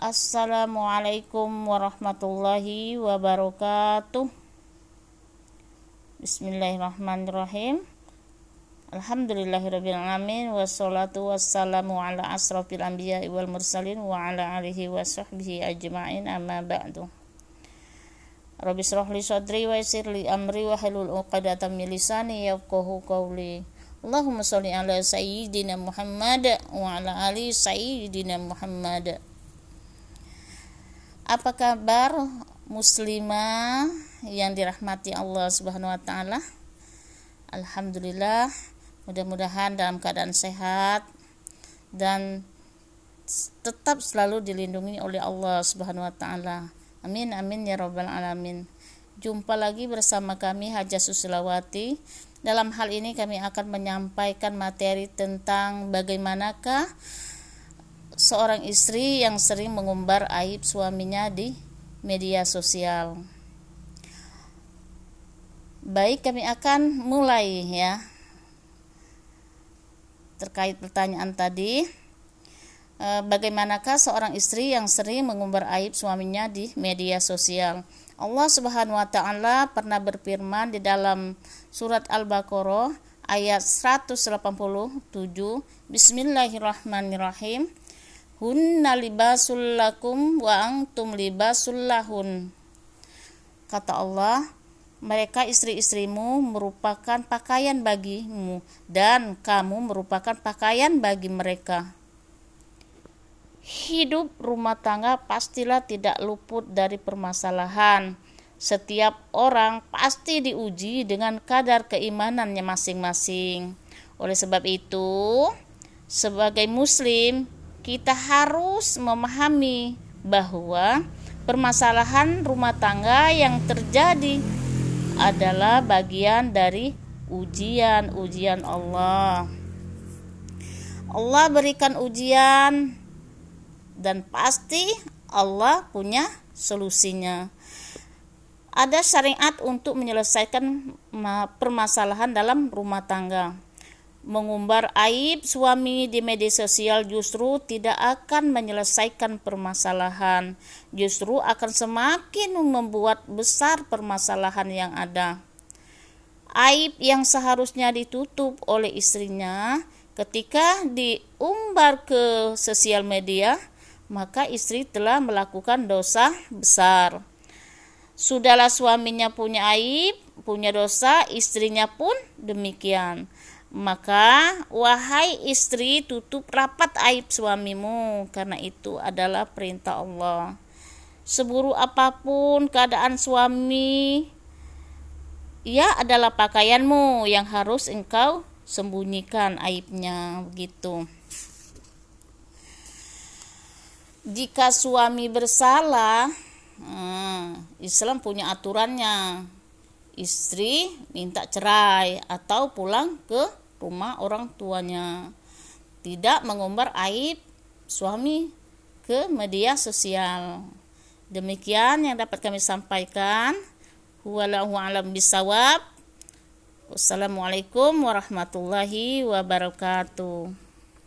Assalamualaikum warahmatullahi wabarakatuh. Bismillahirrahmanirrahim. Alhamdulillahirrabbilalamin Wassalatu wassalamu ala asrafil anbiya wal mursalin Wa ala alihi wa sahbihi ajma'in amma ba'du Rabbi srahli sadri wa li amri wa halul uqadatan min lisani yafqahu qawli Allahumma salli ala sayyidina Muhammad wa ala ali sayyidina Muhammad apa kabar muslimah yang dirahmati Allah Subhanahu wa taala? Alhamdulillah, mudah-mudahan dalam keadaan sehat dan tetap selalu dilindungi oleh Allah Subhanahu wa taala. Amin amin ya rabbal alamin. Jumpa lagi bersama kami Haja Susilawati. Dalam hal ini kami akan menyampaikan materi tentang bagaimanakah seorang istri yang sering mengumbar aib suaminya di media sosial. Baik, kami akan mulai ya. Terkait pertanyaan tadi, e, bagaimanakah seorang istri yang sering mengumbar aib suaminya di media sosial? Allah Subhanahu wa taala pernah berfirman di dalam surat Al-Baqarah ayat 187, Bismillahirrahmanirrahim hunna libasul lakum wa antum libasul lahun. Kata Allah mereka istri-istrimu merupakan pakaian bagimu dan kamu merupakan pakaian bagi mereka. Hidup rumah tangga pastilah tidak luput dari permasalahan. Setiap orang pasti diuji dengan kadar keimanannya masing-masing. Oleh sebab itu sebagai muslim kita harus memahami bahwa permasalahan rumah tangga yang terjadi adalah bagian dari ujian-ujian Allah. Allah berikan ujian dan pasti Allah punya solusinya. Ada syariat untuk menyelesaikan permasalahan dalam rumah tangga mengumbar aib suami di media sosial justru tidak akan menyelesaikan permasalahan, justru akan semakin membuat besar permasalahan yang ada. Aib yang seharusnya ditutup oleh istrinya ketika diumbar ke sosial media, maka istri telah melakukan dosa besar. Sudahlah suaminya punya aib, punya dosa, istrinya pun demikian maka, wahai istri, tutup rapat aib suamimu, karena itu adalah perintah Allah. Seburuk apa pun keadaan suami, ia adalah pakaianmu yang harus engkau sembunyikan aibnya, begitu. Jika suami bersalah, hmm, Islam punya aturannya. Istri minta cerai atau pulang ke rumah orang tuanya. Tidak mengumbar aib suami ke media sosial. Demikian yang dapat kami sampaikan. Wallahu alam bisawab. Wassalamualaikum warahmatullahi wabarakatuh.